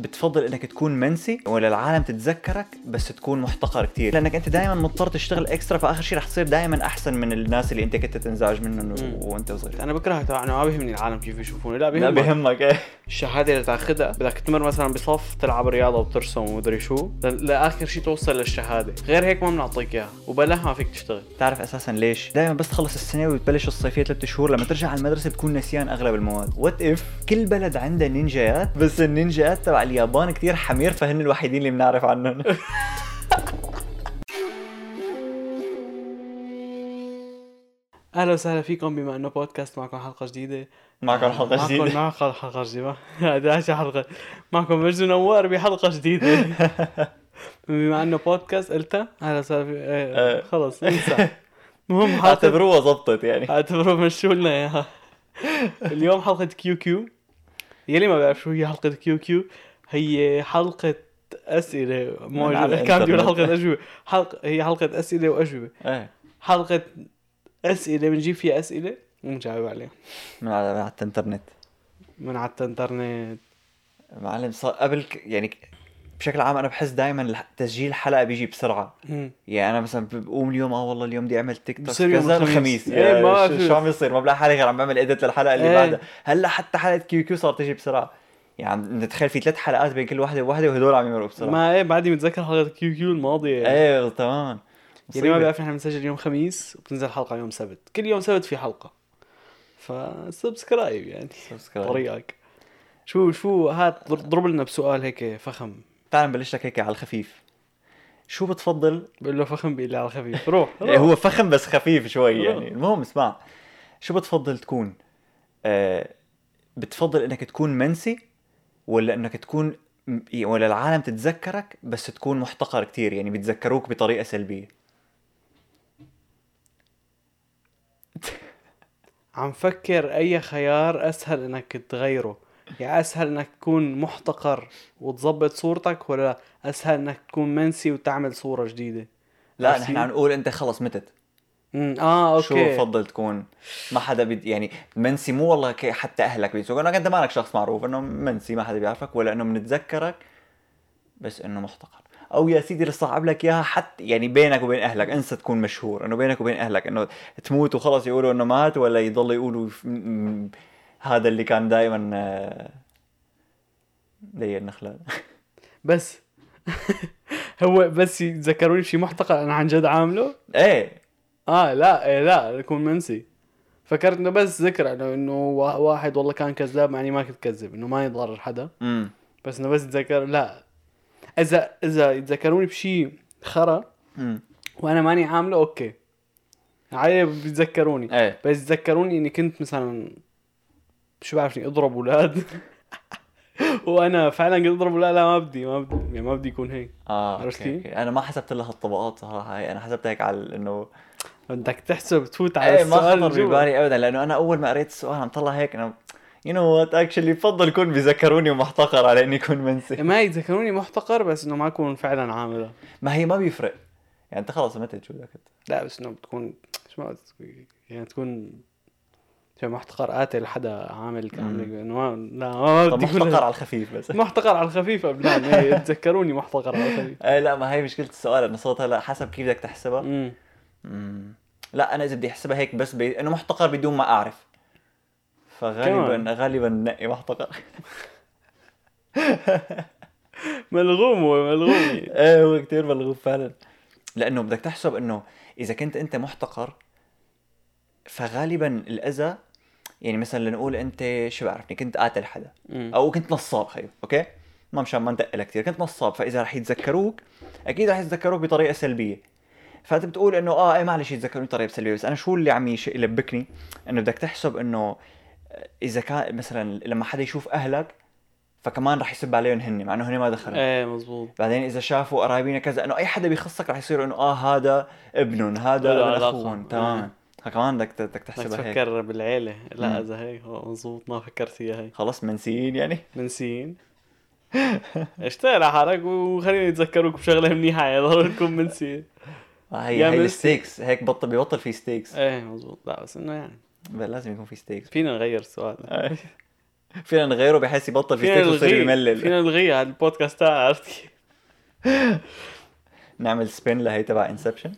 بتفضل إنك تكون منسي ولا العالم تتذكرك بس تكون محتقر كتير؟ لأنك أنت دائما مضطر تشتغل extra فآخر شيء رح تصير دائما أحسن من الناس اللي أنت كنت تنزعج منهم. وأنت صغير. أنا بكرهها تبع أنا ما بيهمني العالم كيف يشوفوني. لا لا بيهمك. بيهمك إيه. الشهادة اللي تأخذها بدك تمر مثلا بصف تلعب رياضة وترسم ومدري شو لآخر شيء توصل للشهادة. غير هيك ما بنعطيك إياها وبلاها ما فيك تشتغل. تعرف أساسا ليش؟ دائما بس تخلص السنة وتبلش الصيفية ثلاث شهور لما ترجع على المدرسة بتكون نسيان أغلب المواد. what if كل بلد عنده نينجايات بس النينجايات تبع اليابان كتير حمير فهن الوحيدين اللي بنعرف عنهم. أهلا وسهلا فيكم بما إنه بودكاست معكم حلقة جديدة. معكم حلقة جديدة. معكم حلقة جديده هذا شي حلقة. معكم مجد نوار بحلقة جديدة. بما إنه بودكاست قلتها؟ أهلا وسهلا في. إيه خلص انسى. المهم حلقه اعتبروها زبطت يعني. اعتبروا مشوا لنا إياها. اليوم حلقة Q Q. يلي ما بيعرف شو هي حلقة Q Q. هي حلقة أسئلة. موجودة كان بيقول. حلقة أجوبة. حلقة هي حلقة أسئلة وأجوبة. إيه. حلقة أسئلة بنجيب فيها أسئلة ونجاوب عليها. من على على الإنترنت. من على الإنترنت. معلم صار قبل ك- يعني بشكل عام أنا بحس دائما تسجيل حلقه بيجي بسرعة. مم. يعني أنا مثلا بقوم اليوم آه والله اليوم بدي أعمل تيك توك. بصير يوم كذا الخميس. يا ما شو- شو عم يصير؟ ما بلاقي حالي غير عم بعمل edit للحلقة اللي إيه. بعدها. هلأ حتى حلقة Q Q صارت تجي بسرعة. يعني انت تخيل في ثلاث حلقات بين كل واحدة وواحدة وهدول عم يمرقوا بسرعة. ما إيه بعدي متذكر حلقة Q Q الماضية. إيه تماما يعني ما. بيعرف نحن بنسجل يوم خميس وبتنزل حلقة يوم سبت. كل يوم سبت في حلقة. ف subscribe يعني subscribe. طريقك. شو شو هات ضرب لنا بسؤال هيك فخم. تعال نبلش لك هيك على الخفيف. شو بتفضل؟ بقول له فخم بيقول لي على الخفيف. روح إيه روح. هو فخم بس خفيف شوي آه. يعني. المهم اسمع. شو بتفضل تكون؟ آه بتفضل إنك تكون منسي ولا إنك تكون ولا العالم تتذكرك بس تكون محتقر كتير يعني بيتذكروك بطريقة سلبية. عم فكر أي خيار أسهل إنك تغيره. يعني أسهل إنك تكون محتقر وتظبط صورتك ولا أسهل إنك تكون منسي وتعمل صورة جديدة؟ لا نحن؟ عم نقول أنت خلص متت. امم آه شو أوكي. بفضل تكون؟ ما حدا بي يعني منسي مو والله حتى أهلك بيسوقوا انك انت مالك شخص معروف إنه منسي ما حدا بيعرفك ولا إنه بنتذكرك بس إنه محتقر. أو يا سيدي صعب لك إياها حتى يعني بينك وبين أهلك أنسى تكون مشهور. إنه بينك وبين أهلك إنه تموت وخلص يقولوا إنه مات ولا يضل يقولوا هذا اللي كان دائما لي النخلة. بس. هو بس يتذكروني بشي محتقر أنا عن جد عامله؟ إيه. آه لا إيه لا اكون منسي. فكرت إنه بس ذكرى إنه إنه وا- واحد والله كان كذاب يعني ما كنت كذب إنه ما يضرر حدا. امم بس إنه بس يتذكر لا. إذا إذا يتذكروني بشي خرا وأنا ماني عامله أوكي. عادي بيتذكروني. إيه. بس يتذكروني إني كنت مثلا شو بعرفني أضرب أولاد. وأنا فعلا كنت أضرب أولاد لا ما بدي ما بدي يعني ما بدي يكون هيك. آه عرفت أوكي. أنا ما حسبت لها الطبقات صراحة هي أنا حسبتها هيك على إنه بدك تحسب تفوت على إيه ما السؤال خطر جوا. ببالي ابدا لأنه أنا أول ما قريت السؤال عم طلع هيك انه you know what actually بفضل يكون بيذكروني ومحتقر على إني اكون منسي. ما يتذكروني محتقر بس إنه ما اكون فعلا عامله ما هي ما بيفرق. يعني أنت خلص متت شو بدك لا بس إنه بتكون شو ما يعني تكون شو محتقر قاتل حدا عامل عامل إنه ما لا ما طب محتقر على الخفيف بس. محتقر على الخفيف قبلان إيه، يتذكروني محتقر على الخفيف. إيه لا ما هي مشكلة السؤال إنه صوتها لا حسب كيف بدك تحسبها. مم. لا أنا إذا بدي أحسبها هيك بس بي... إنه محتقر بدون ما أعرف. فغالبا كمان. غالبا نقي محتقر. ملغوم هو ملغوم. إيه هو كثير ملغوم فعلا. لأنه بدك تحسب إنه إذا كنت أنت محتقر فغالبا الأذى يعني مثلا لنقول أنت شو بعرفني كنت قاتل حدا. أو كنت نصاب خيو أوكي؟ ما مشان ما ندقلها كثير كنت نصاب. فإذا رح يتذكروك أكيد رح يتذكروك بطريقة سلبية. فأنت بتقول إنه آه إيه معلش يتذكروني بطريقه سلبيه بس أنا شو اللي عم يلبكني؟ إنه بدك تحسب إنه إذا كان مثلا لما حدا يشوف أهلك فكمان رح يسب عليهم هن مع إنه هن ما دخلوا. إيه مزبوط بعدين إذا شافوا قرايبينا كذا إنه أي حدا بيخصك رح يصير إنه آه هذا ابنهم هذا ابن. أخوهم تماما فكمان بدك بدك تحسبها هيك. تفكر بالعيلة. لا. إذا هيك مزبوط ما فكرت فيها هيك خلص منسيين يعني؟ منسيين. اشتغل على حالك وخليني يتذكروك بشغلة منيحة يعني ضروري تكون منسي آه يا هي هي منسي. ال stakes. هيك بطل بيبطل في stakes. إيه مزبوط لا بس إنه يعني. لازم يكون في stakes. فينا نغير السؤال. آه. فينا نغيره بحيث يبطل في فينا stakes ويصير يملل. فينا نلغي هذا البودكاست تاعنا عرفت كيف؟ نعمل spin لهي تبع Inception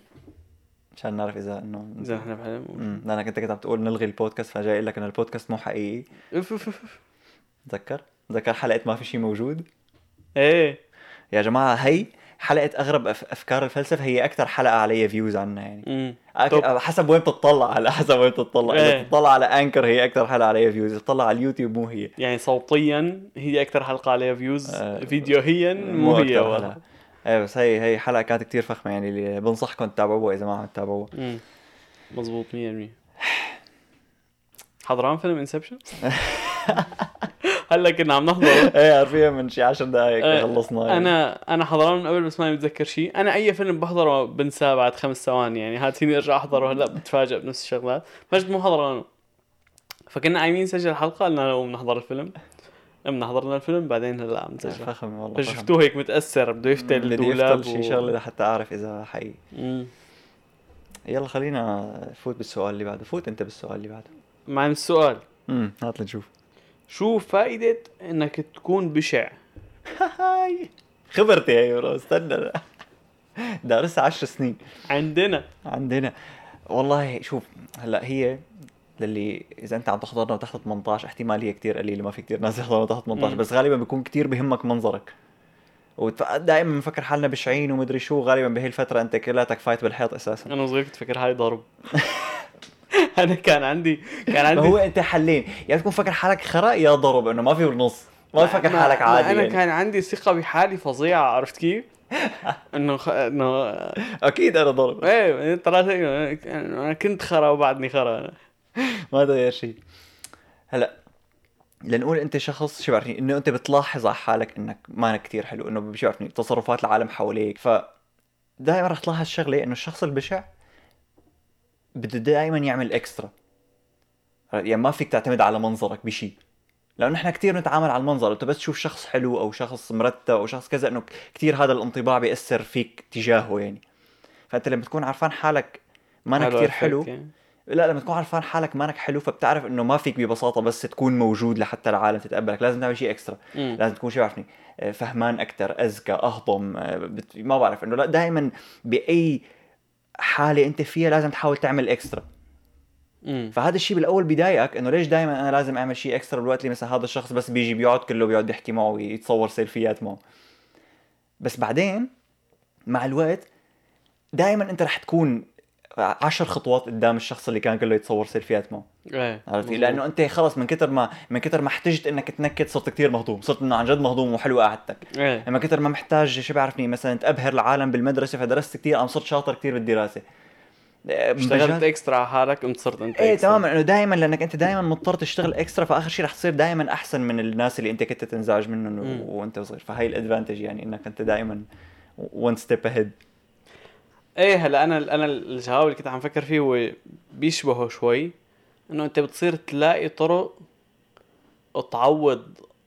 عشان نعرف إذا إنه إذا إحنا بحلم. لانك انت كنت عم تقول نلغي البودكاست فجاي أقول لك انه البودكاست مو حقيقي. تذكر؟ تذكر حلقة ما في شيء موجود؟ إيه. يا جماعة هي حلقة أغرب أف- أفكار الفلسفة هي أكثر حلقة عليها views عنا يعني. أك... حسب وين بتطلع على حسب وين بتطلع إذا إيه. بتطلع على Anchor هي أكثر حلقة عليها views إذا بتطلع على اليوتيوب مو هي. يعني صوتيا هي أكثر حلقة عليها views آه، فيديوهيا مو هي أكتر والله. حلقة. إيه بس هي هي حلقة كانت كتير فخمة يعني اللي بنصحكم تتابعوها إذا ما عم تتابعوها. مزبوط 100% حضران فيلم انسبشن؟ هلا كنا عم نحضره إيه عارفين من شي 10 دقائق آه، خلصنا. يعني. أنا أنا حضران من قبل بس ماني متذكر شيء أنا أي فيلم بحضره بنساه بعد خمس ثواني يعني هاد فيني أرجع أحضره هلا بتفاجئ بنفس الشغلات. مجد مو حضرانه فكنا قايمين نسجل الحلقة قلنا قوم نحضر الفيلم. قمنا حضرنا الفيلم بعدين هلا عم نسجل. فخم والله. شفتوه هيك متأثر بده يفتل الدولاب يفتل شي شغلة لحتى أعرف إذا حقيقي. يلا خلينا نفوت بالسؤال اللي بعده. فوت أنت بالسؤال اللي بعده. مع السؤال. امم هات لنشوف. شو فائدة إنك تكون بشع؟ هاي. خبرتي هي bro استنى. دارسها 10 سنين. عندنا. عندنا. والله شوف هلا هي للي إذا أنت عم تحضرنا تحت 18 احتمالية كتير قليلة ما في كتير ناس يحضروا تحت 18 مم. بس غالبا بيكون كتير بهمك منظرك. ودائما بنفكر حالنا بشعين ومدري شو غالبا بهي الفترة أنت كلاتك فايت بالحيط أساسا. أنا صغير كنت فكر هاي ضرب. أنا كان عندي كان ما عندي هو أنت حلين. يا تكون فكر حالك خرا يا ضرب إنه ما في بالنص ما ما- حالك ما عادي أنا يعني. كان عندي ثقة بحالي فظيعة عرفت كيف؟ إنه خ... إنه أكيد أنا ضرب. إيه طلعت أنا كنت خرا وبعدني خرا. ما تغير شيء. هلا لنقول أنت شخص شو بعرفني إنه أنت بتلاحظ على حالك إنك مانك كتير حلو إنه شو بعرفني تصرفات العالم حواليك. ف دائما رح تلاحظ شغلة إنه الشخص البشع بده دائما يعمل extra يعني ما فيك تعتمد على منظرك بشيء لأنه نحن كثير نتعامل على المنظر. أنت بس تشوف شخص حلو أو شخص مرتب أو شخص كذا إنه كثير هذا الانطباع بيأثر فيك تجاهه يعني. فأنت لما تكون عارفان حالك مانك كثير حلو يعني. لا لما تكون عارفان حالك مانك حلو فبتعرف إنه ما فيك ببساطة بس تكون موجود لحتى العالم تتقبلك. لازم تعمل شيء extra مم. لازم تكون شو بعرفني آه، فهمان أكثر اذكى أهضم آه، ما بعرف. إنه لا دائما بأي حالة أنت فيها لازم تحاول تعمل extra مم. فهذا الشيء بالأول بضايقك إنه ليش دائما أنا لازم أعمل شيء extra بالوقت اللي مثلا هذا الشخص؟ بس بيجي بيقعد كله بيقعد يحكي معه ويتصور selfieات معه. بس بعدين مع الوقت دائما أنت رح تكون عشر خطوات قدام الشخص اللي كان كله يتصور selfieات معه. إيه عرفتي مظبوط. لأنه أنت خلص من كتر ما من كتر ما احتجت إنك تنكت صرت كتير مهضوم. صرت إنه عن جد مهضوم وحلوه قعدتك. إيه. لما كتر ما محتاج شو بعرفني مثلا تبهر العالم بالمدرسة فدرست كتير قام صرت شاطر كتير بالدراسة. اشتغلت extra على حالك قمت صرت أنت إيه. تماما. إنه دائما لأنك أنت دائما مضطر تشتغل extra فآخر شيء رح تصير دائما أحسن من الناس اللي أنت كنت تنزعج منهم وأنت صغير. فهي ال advantage يعني إنك أنت دائما one step ahead إيه هلا أنا أنا الجواب اللي كنت عم فكر فيه هو بيشبهه شوي إنه أنت بتصير تلاقي طرق تعوض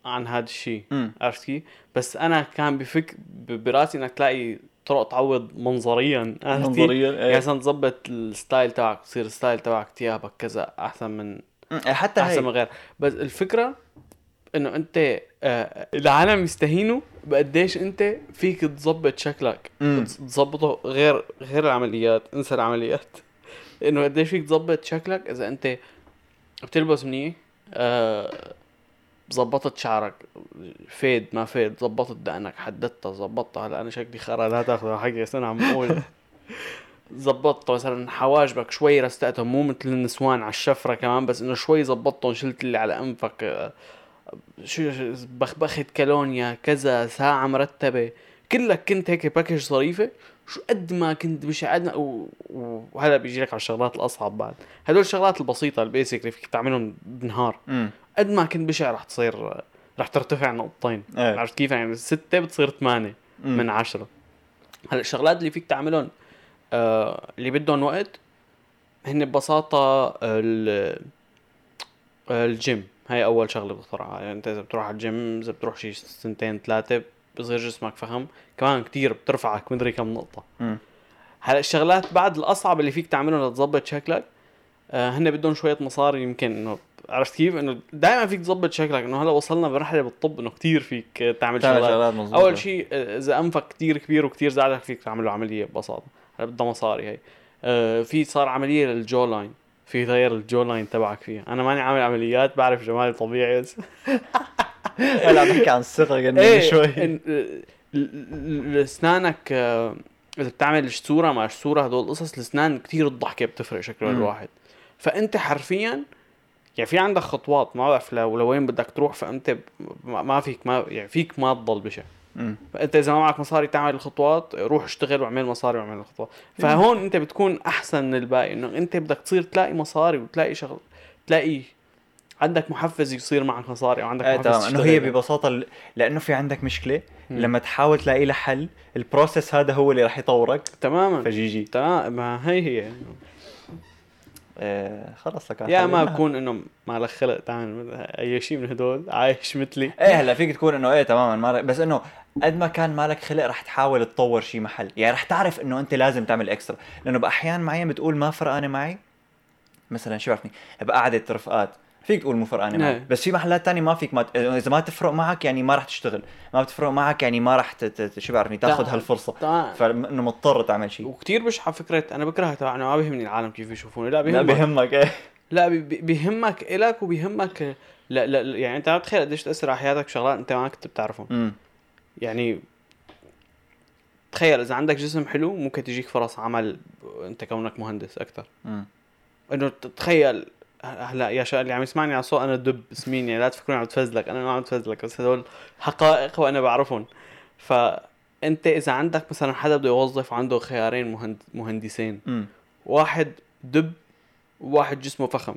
عن هذا الشيء. عرفت كيف؟ بس أنا كان بفكر براسي إنك تلاقي طرق تعوض منظريا؟ منظريا يعني إيه. مثلا تظبط ال style تبعك تصير ال style تبعك ثيابك كذا أحسن من مم، حتى أحسن من هي غير بس الفكرة انه انت آه العالم يستهينوا بقديش انت فيك تظبط شكلك. تظبطه غير غير العمليات انسى العمليات. انه قديش فيك تظبط شكلك إذا انت بتلبس منيح آه ظبطت شعرك فيد ما فيد ظبطت دقنك حددتها ظبطتها. هلا أنا شكلي خرا لا تاخذ حقي بس أنا عم بقول. ظبطت مثلا حواجبك شوي رستقتهم مو مثل النسوان على الشفرة كمان بس إنه شوي ظبطتهم شلت اللي على أنفك آه، شو بخبخت كالونيا كذا ساعة مرتبة كلك كنت هيك package ظريفة. شو قد ما كنت مش قد و- وهلا بيجي لك على الشغلات الأصعب بعد. هدول الشغلات البسيطة ال basic اللي فيك تعملهم بنهار. قد ما كنت بشع رح تصير رح ترتفع نقطتين. إيه. عرفت كيف؟ يعني ستة بتصير ثمانية. من عشرة. هلا الشغلات اللي فيك تعملهم آه اللي بدهم وقت هن ببساطة آه، الجيم. هاي أول شغلة بخترعها. يعني أنت إذا بتروح على الجيم إذا بتروح شي سنتين ثلاثة بصير جسمك فخم. كمان كتير بترفعك مدري كم نقطة. مم. هلا الشغلات بعد الأصعب اللي فيك تعملهم لتظبط شكلك. آه هن بدهم شوية مصاري يمكن إنه عرفت كيف؟ إنه دائما فيك تظبط شكلك. إنه هلا وصلنا بمرحله بالطب إنه كثير فيك تعمل تعمل شغلات. أول شيء آه، إذا أنفك كثير كبير وكثير زعلك فيك تعمل له عملية ببساطة. هلا بدها مصاري هي. آه، في صار عملية لل jawline في غير ال jawline تبعك فيها. أنا ماني عامل عمليات بعرف جمالي طبيعي. بس هلا عم بحكي عن الثقة قلنا إيه شوي. اسنانك آه، إذا بتعمل شسوره مع شسوره هدول القصص الاسنان كثير الضحكة بتفرق شكل. الواحد. فأنت حرفيا يعني في عندك خطوات ما بعرف لو لوين بدك تروح فأنت ما ما فيك ما يعني فيك ما تضل بشع فأنت إذا ما معك مصاري تعمل الخطوات روح اشتغل واعمل مصاري واعمل الخطوات. فهون أنت بتكون أحسن من الباقي إنه أنت بدك تصير تلاقي مصاري وتلاقي شغل تلاقي عندك محفز يصير معك مصاري أو عندك إيه محفز إنه هي ال- لأنه في عندك مشكلة مم. لما تحاول تلاقي لها حل ال process هذا هو اللي راح يطورك. تماما. فجي جي. تمام. ما هي هي. آه خلص لك يا ما. بكون إنه ما لك خلق تعمل أي شيء من هدول عايش مثلي. إيه هلا فيك تكون إنه إيه تماما ما بس إنه قد ما كان مالك خلق رح تحاول تطور شيء محل. يعني رح تعرف إنه أنت لازم تعمل extra لأنه بأحيان معين بتقول ما فرقانة معي. مثلا شو بعرفني بقعدة رفقات. فيك تقول مو فرقانه إيه. بس في محلات تانية ما فيك ما ت- اذا ما تفرق معك يعني ما رح تشتغل. ما بتفرق معك يعني ما رح ت- شو بعرفني تاخذ تمام. هالفرصة. تمام فانه مضطر تعمل شيء. وكثير بشحة فكرة أنا بكره تبع إنه ما بيهمني العالم كيف يشوفوني. لا لا بيهمك. بيهمك. إيه. لا بي- بي- بيهمك إلك وبيهمك لا لا يعني أنت ما بتخيل قديش تأثر على حياتك شغلات أنت ما كنت بتعرفهم. يعني تخيل إذا عندك جسم حلو ممكن تجيك فرص عمل أنت كونك مهندس امم إنه تتخيل هلا يا شباب اللي عم يسمعني على صوت أنا دب سمين يعني لا تفكروني عم تفزلك أنا ما عم تفزلك بس هدول حقائق وأنا بعرفهم. فانت إذا عندك مثلا حدا بده يوظف عنده خيارين مهند... مهندسين امم واحد دب وواحد جسمه فخم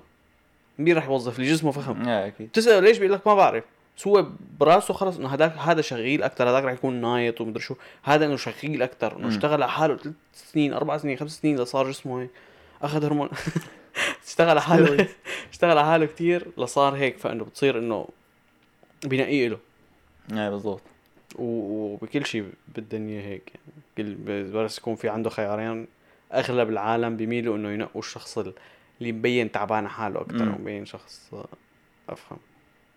مين رح يوظف اللي جسمه فخم. إيه أكيد. بتسأله ليش؟ بيقول لك ما بعرف. بس هو براسه خلص إنه هذاك هذا شغيل أكثر هذاك رح يكون نايط ومدري شو. هذا إنه شغيل أكثر إنه. اشتغل على حاله ثلاث سنين أربع سنين خمس سنين لصار جسمه هيك أخذ هرمون. اشتغل على حاله. اشتغل على حاله كثير لصار هيك فإنه بتصير إنه بنقي له إيه بالضبط. وبكل شيء بالدنيا هيك يعني. بس يكون في عنده خيارين أغلب العالم بيميلوا إنه ينقوا الشخص اللي مبين تعبان حاله أكثر مم. ومبين شخص أفهم.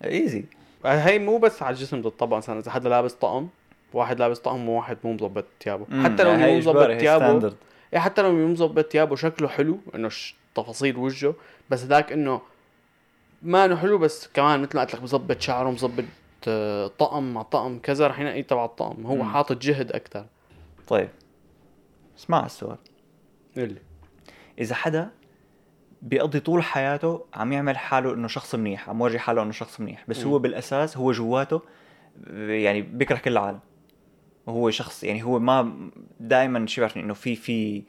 إيزي. هي مو بس على الجسم بتطبق مثلا إذا حدا لابس طقم واحد لابس طقم وواحد مو مظبط ثيابه. حتى لو مو مظبط ثيابه إيه حتى لو مو مظبط ثيابه شكله حلو إنه ش- تفاصيل وجهه بس هذاك إنه ما إنه حلو بس كمان مثل ما قلت لك مظبط شعره مظبط آه، طقم مع طقم كذا رح ينقي تبع الطقم. هو. حاطط جهد أكثر طيب. اسمع السؤال. اللي إذا حدا بيقضي طول حياته عم يعمل حاله إنه شخص منيح عم يورجي حاله إنه شخص منيح بس مم. هو بالأساس هو جواته يعني بيكره كل العالم. وهو شخص يعني هو ما دائما شو بعرفني إنه في في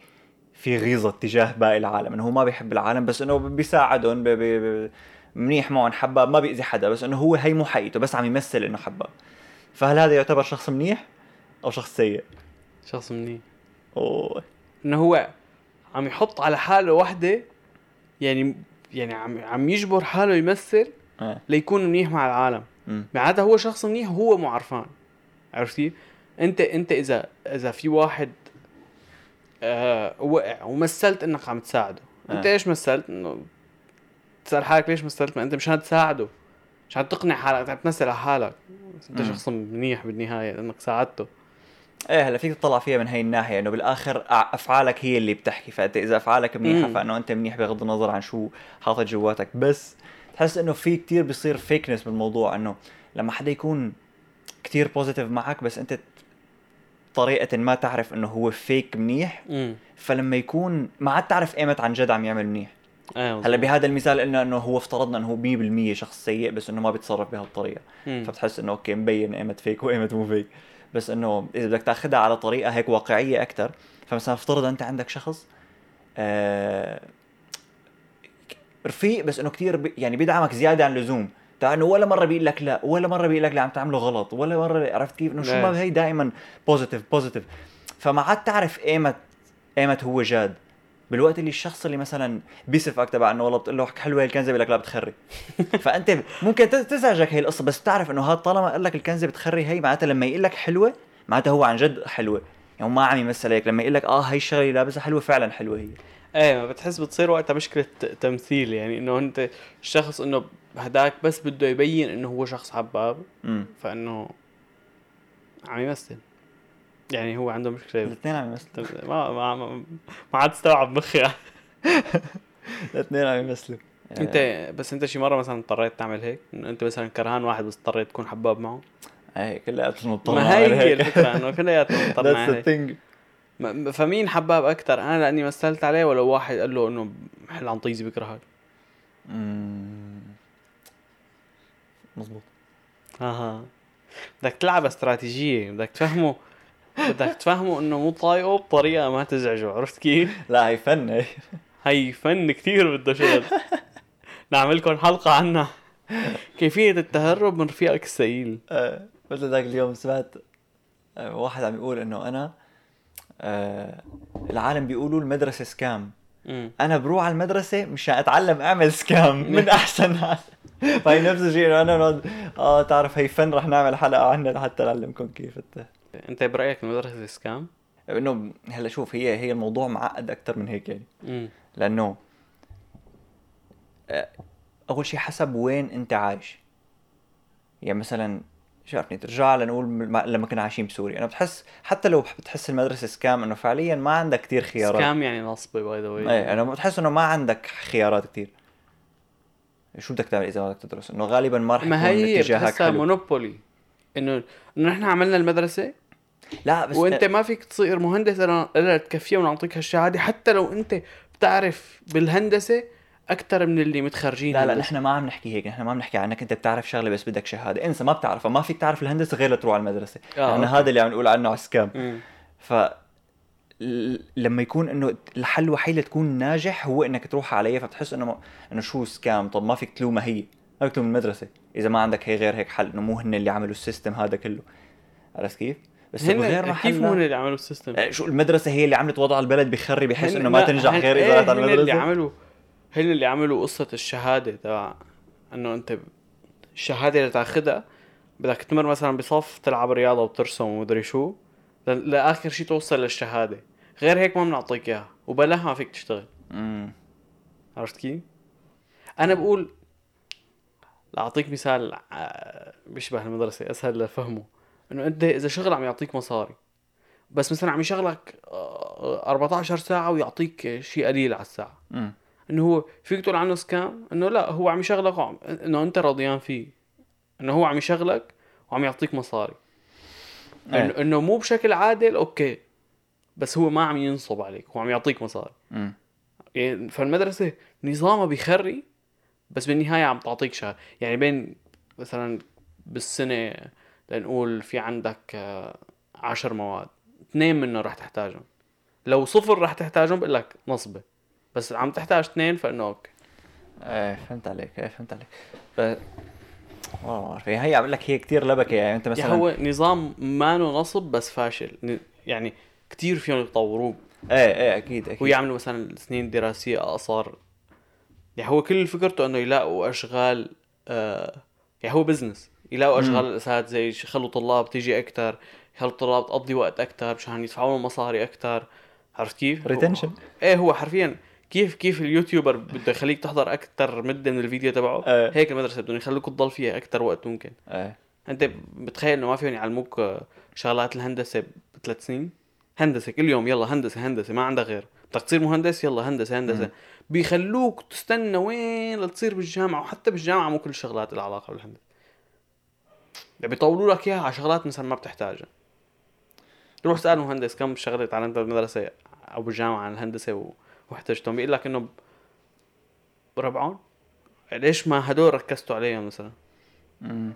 في غيظة تجاه باقي العالم إنه هو ما بيحب العالم بس إنه بيساعدهم بي بي بي منيح معهم حباب ما بيأذي حدا بس إنه هو هي مو حقيقته بس عم يمثل إنه حباب فهل هذا يعتبر شخص منيح أو شخص سيء؟ شخص منيح أوه إنه هو عم يحط على حاله وحدة يعني يعني عم عم يجبر حاله يمثل آه. ليكون منيح مع العالم. معناتها هو شخص منيح وهو مو عرفان عرفت كيف؟ انت أنت اذا إذا في واحد آه وقع. ومثلت إنك عم تساعده. أنت آه. إيش مثلت؟ إنه تسال حالك ليش مثلت؟ ما أنت مشان تساعده. مشان تقنع حالك انت عم تمثل على حالك. أنت. شخص منيح بالنهاية لانك ساعدته. إيه هلا فيك تطلع فيها من هي الناحية إنه بالآخر أفعالك هي اللي بتحكي. فأنت إذا أفعالك منيحة. فإنه أنت منيح بغض النظر عن شو حاطط جواتك. بس تحس إنه في كتير بيصير fakeness بالموضوع إنه لما حدا يكون كتير positive معك بس أنت طريقة ما تعرف إنه هو fake منيح امم فلما يكون ما عاد تعرف ايمت عن جد عم يعمل منيح. إيه هلأ بهذا المثال قلنا إنه هو افترضنا إنه هو 100% شخص سيء بس إنه ما بيتصرف بهالطريقة مم. فبتحس إنه okay مبين ايمت fake وايمت مو fake بس إنه إذا بدك تأخذها على طريقة هيك واقعية أكثر فمثلا افترض أنت عندك شخص آه رفيق بس إنه كثير بي يعني بيدعمك زيادة عن اللزوم. تاع إنه ولا مرة بيقول لك لا ولا مرة بيقول لك لا عم تعمله غلط ولا مرة عرفت كيف؟ إنه شو ما. هي دائما positive positive فما عاد تعرف ايمت ايمت هو جاد. بالوقت اللي الشخص اللي مثلا بيصفك تبع إنه والله بتقول له حلوة هي الكنزة بيقول لك لا بتخري. فأنت ممكن تز- تزعجك هي القصة بس تعرف إنه هذا طالما قال لك الكنزة بتخري هي معناتها لما يقول لك حلوة معناتها هو عن جد حلوة. يعني ما عم يمثل هيك. لما يقول لك آه هي الشغلة اللي لابسها حلوة فعلا حلوة هي. إيه ما بتحس بتصير وقتها مشكلة تمثيل. يعني إنه أنت الشخص إنه هداك بس بده يبين إنه هو شخص حباب فإنه عم يمثل. يعني هو عنده مشكلة. الاثنين عم يمثلوا. ما ما ما, ما عاد استوعب مخي الاثنين عم يمثلوا. انت بس انت شي مرة مثلا اضطريت تعمل هيك؟ إنه انت مثلا كرهان واحد بس اضطريت تكون حباب معه؟ إيه كلياتهم مضطر ما هي هي الفكرة إنه كلياتنا مضطر that's the normal thing م- فمين حباب أكثر أنا لأني مثلت عليه ولا واحد قال له إنه حل عن طيزي بكرهك مزبوط أها. بدك تلعب استراتيجية بدك تفهمه بدك تفهمه إنه مو طايقه بطريقة ما تزعجه عرفت كيف؟ لا هي فن هي. هي فن كثير بده شغل. نعمل لكم حلقة عنها. كيفية التهرب من رفيقك الثقيل آه، مثل ذاك اليوم سمعت آه، واحد عم يقول إنه أنا آه، العالم بيقولوا المدرسة سكام. أنا بروح على المدرسة مشان أتعلم أعمل سكام من أحسن فهي نفس الشيء إنه أنا نقعد آه تعرف هي فن رح نعمل حلقة عنها لحتى نعلمكم كيف أنت برأيك المدرسة scam؟ إنه هلا شوف هي هي الموضوع معقد أكثر من هيك يعني. لأنه آه، أول شيء حسب وين أنت عايش. يعني مثلا شافني ترجع لنقول لما كنا عايشين بسوريا. أنا بتحس حتى لو بتحس المدرسة scam إنه فعليا ما عندك كتير خيارات. سكام يعني نصبي by the way إيه أنا بتحس إنه ما عندك خيارات كتير. شو بدك تعمل إذا بدك تدرس؟ إنه غالبا ما رح يكون ما هي اتجاهك حلو. مونوبولي إنه انه نحن عملنا المدرسة لا بس وأنت ما فيك تصير مهندس. الا تكفيه ونعطيك هالشهادة حتى لو أنت بتعرف بالهندسة أكثر من اللي متخرجين لا لا. نحن ما عم نحكي هيك. نحن ما عم نحكي عنك. أنت بتعرف شغلة بس بدك شهادة. إنسى ما بتعرفها. ما فيك تعرف الهندسة غير لتروح على المدرسة. آه، يعني أوكي. هذا اللي عم نقول عنه على سكام مم. ف لما يكون إنه الحل الوحيد لتكون ناجح هو إنك تروح عليه فبتحس إنه ما- إنه شو scam طب ما فيك تلومها هي. ما فيك تلوم المدرسة. إذا ما عندك هي غير هيك حل إنه مو هن اللي عملوا ال system هذا كله. عرفت كيف؟ بس هن كيف محل مو هن اللي عملوا ال system؟ آه، شو المدرسة هي اللي عملت وضع البلد بخري بحيث إنه ما تنجح غير إيه، إذا رحت على هن اللي المدرسة. عملوا هن اللي عملوا قصة الشهادة تبع إنه أنت الشهادة اللي تاخذها بدك تمر مثلا بصف تلعب رياضة وترسم ومدري شو. لآخر شيء توصل للشهادة. غير هيك ما بنعطيك إياها. وبلاها ما فيك تشتغل. امم عرفت كيف؟ أنا بقول لأعطيك مثال آه، بيشبه المدرسة أسهل لفهمه. إنه أنت إذا شغل عم يعطيك مصاري. بس مثلا عم يشغلك آه، 14 ساعة ويعطيك شيء قليل على الساعة. امم إنه هو فيك تقول عنه سكام؟ إنه لا هو عم يشغلك وعم... إنه أنت راضيان فيه. إنه هو عم يشغلك وعم يعطيك مصاري. إيه. إنه مو بشكل عادل okay. بس هو ما عم ينصب عليك هو عم يعطيك مصاري. يعني فالمدرسة نظامها بيخري بس بالنهاية عم تعطيك شهادة يعني بين مثلا بالسنة لنقول في عندك آه، عشر مواد اثنين منهم رح تحتاجهم. لو صفر رح تحتاجهم بقول لك نصبة. بس عم تحتاج اثنين فإنه okay. إيه فهمت عليك إيه فهمت عليك. ف... والله ما بعرف هي عم أقول لك هي كثير لبكة يعني أنت يعني مثلا هو نظام ما نصب بس فاشل. يعني كتير فيهم يطوروه إيه إيه أكيد أكيد. ويعملوا مثلا سنين دراسية أقصر. يعني هو كل فكرته إنه يلاقوا أشغال آه يعني هو بزنس يلاقوا. أشغال الاساتذه يخلوا طلاب تيجي أكثر يخلوا الطلاب تقضي وقت أكثر مشان يدفعوا لهم مصاري أكثر عرفت كيف؟ retention إيه هو حرفيا كيف كيف ال YouTuber بده يخليك تحضر أكثر مدة من الفيديو تبعه؟ إيه. هيك المدرسة بدهم يخلوك تضل فيها أكثر وقت ممكن. إيه أنت بتخيل إنه ما فيهم يعلموك شغلات الهندسة بثلاث سنين؟ هندسة كل يوم يلا هندسة هندسة ما عندك غير. بدك تصير مهندس؟ يلا هندسة هندسة. مم. بيخلوك تستنى وين لتصير بالجامعة وحتى بالجامعة مو كل الشغلات لها علاقة بالهندسة. يعني بيطولوا لك إياها على شغلات مثلا ما بتحتاجها. روح اسال مهندس كم شغلة تعلمتها بالمدرسة أو بالجامعة عن الهندسة و- واحتجتهم بيقول لك إنه بربعهم ليش ما هدول ركزتوا عليهم مثلا؟ امم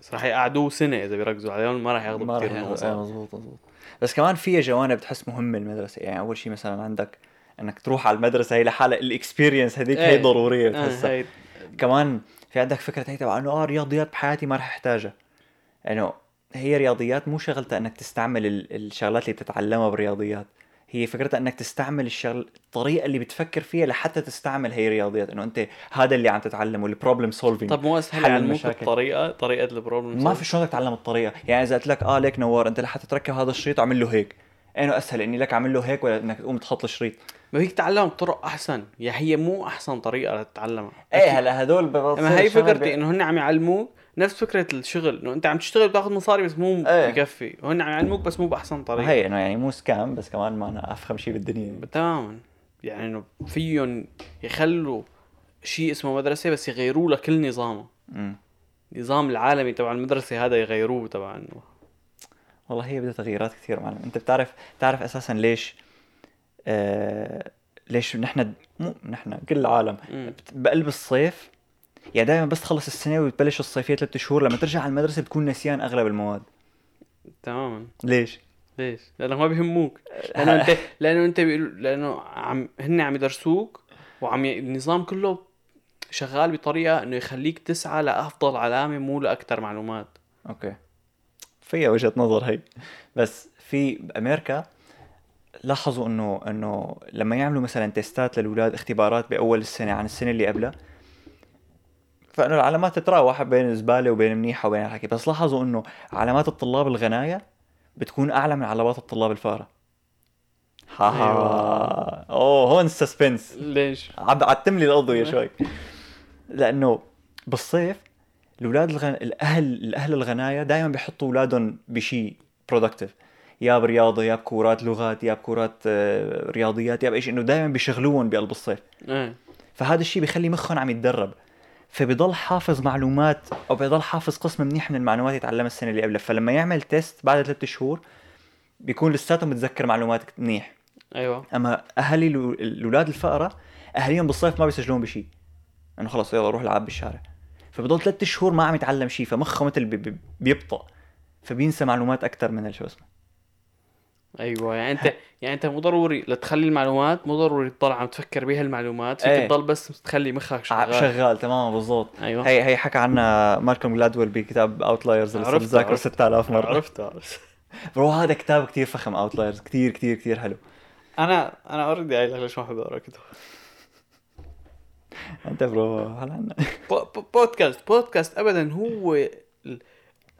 بس رح يقعدوه سنة إذا بيركزوا عليهم ما رح ياخذوا كثير من إيه مزبوط مزبوط بس كمان في جوانب تحس مهمة المدرسة. يعني أول شيء مثلا عندك إنك تروح على المدرسة هي لحالها الاكسبيرينس هذيك هي إيه. ضرورية آه، بتحسها. هاي. كمان في عندك فكرة هي تبع إنه آه رياضيات بحياتي ما رح أحتاجها. إنه هي رياضيات مو شغلتها إنك تستعمل ال- الشغلات اللي بتتعلمها بالرياضيات هي فكرتها إنك تستعمل الشغل الطريقة اللي بتفكر فيها لحتى تستعمل هي رياضيات إنه أنت هذا اللي عم تتعلمه ال problem solving طب مو أسهل حل يعلموك المشاكل. الطريقة طريقة ال problem ما في شلون تتعلم الطريقة؟ يعني إذا قلت لك آه ليك نوار أنت لحتى تركب هذا الشريط أعمل له هيك. إنه أسهل إني لك أعمل له هيك ولا إنك تقوم تحط الشريط ما فيك تتعلم بطرق أحسن. يا هي مو أحسن طريقة لتتعلمها. إيه هلا هدول ما هي شغل فكرتي ب- إنه هن عم يعلموك نفس فكرة الشغل إنه أنت عم تشتغل بتاخذ مصاري بس مو إيه. بكفي وهن عم يعلموك بس مو بأحسن طريقة. هي إنه يعني مو سكام بس كمان ما أنا افخم شيء بالدنيا. تماما. يعني إنه فيهم يخلوا شيء اسمه مدرسة بس يغيروا له كل نظامه. امم النظام العالمي تبع المدرسة هذا يغيروه تبع إنه. والله هي بدها تغييرات كثير معلم. أنت بتعرف بتعرف أساسا ليش آه ليش نحن مو نحن كل العالم بقلب الصيف يعني دائما بس تخلص السنة وتبلش الصيفية ثلاث شهور لما ترجع على المدرسة بتكون نسيان أغلب المواد. تماما. ليش؟ ليش؟ لأنه ما بيهموك. لأنه انت لأنه أنت بيقولوا لأنه عم هن عم يدرسوك وعم ي... النظام كله شغال بطريقة إنه يخليك تسعى لأفضل علامة مو لاكثر معلومات. أوكي. فيها وجهة نظر هي. بس في بامريكا لاحظوا انه إنه لما يعملوا مثلا تيستات للأولاد اختبارات بأول السنة عن السنة اللي قبلها فإنه العلامات تتراوح بين زباله وبين منيحة وبين الحكي. بس لاحظوا إنه علامات الطلاب الغناية بتكون أعلى من علامات الطلاب الفاره ها ها. أيوة. أوه هون السسبنس. ليش؟ عم عتم لي القضية شوي. لأنه بالصيف الأولاد الغن... الأهل الأهل الغناية دائما بيحطوا أولادهم بشيء productive يا برياضة يا بكورات لغات يا بكورات آه، رياضيات يا بايش إنه دائما بيشغلوهم بقلب الصيف. إيه. فهذا الشيء بيخلي مخهم عم يتدرب. فبيضل حافظ معلومات أو بيضل حافظ قسم منيح من المعلومات يتعلمها السنة اللي قبلها. فلما يعمل test بعد ثلاثة شهور بيكون لساته متذكر معلومات منيح. أيوه. أما أهالي الاولاد الفقراء أهاليهم بالصيف ما بيسجلون بشيء انه خلص يلا روح العب بالشارع. فبضل ثلاث شهور ما عم يتعلم شيء فمخه مثل بي- بي- بيبطأ. فبينسى معلومات أكثر من شو اسمه. أيوه يعني أنت يعني أنت مو ضروري لتخلي المعلومات مو ضروري تضل عم تفكر بهالمعلومات فيك إيه. تضل بس تخلي مخك شغال, شغال تماما بالضبط. أيوه. هي هي حكى عنها مالكوم جلادويل بكتاب Outliers اللي بتذاكره عرفت. 6000 مرة. عرفت عرفت برو هذا كتاب كتير فخم Outliers كتير كتير كتير حلو. أنا أنا already قايل لك ليش ما بحب اقرا كتب أنت برو هلا عنا. podcast podcast ابدا هو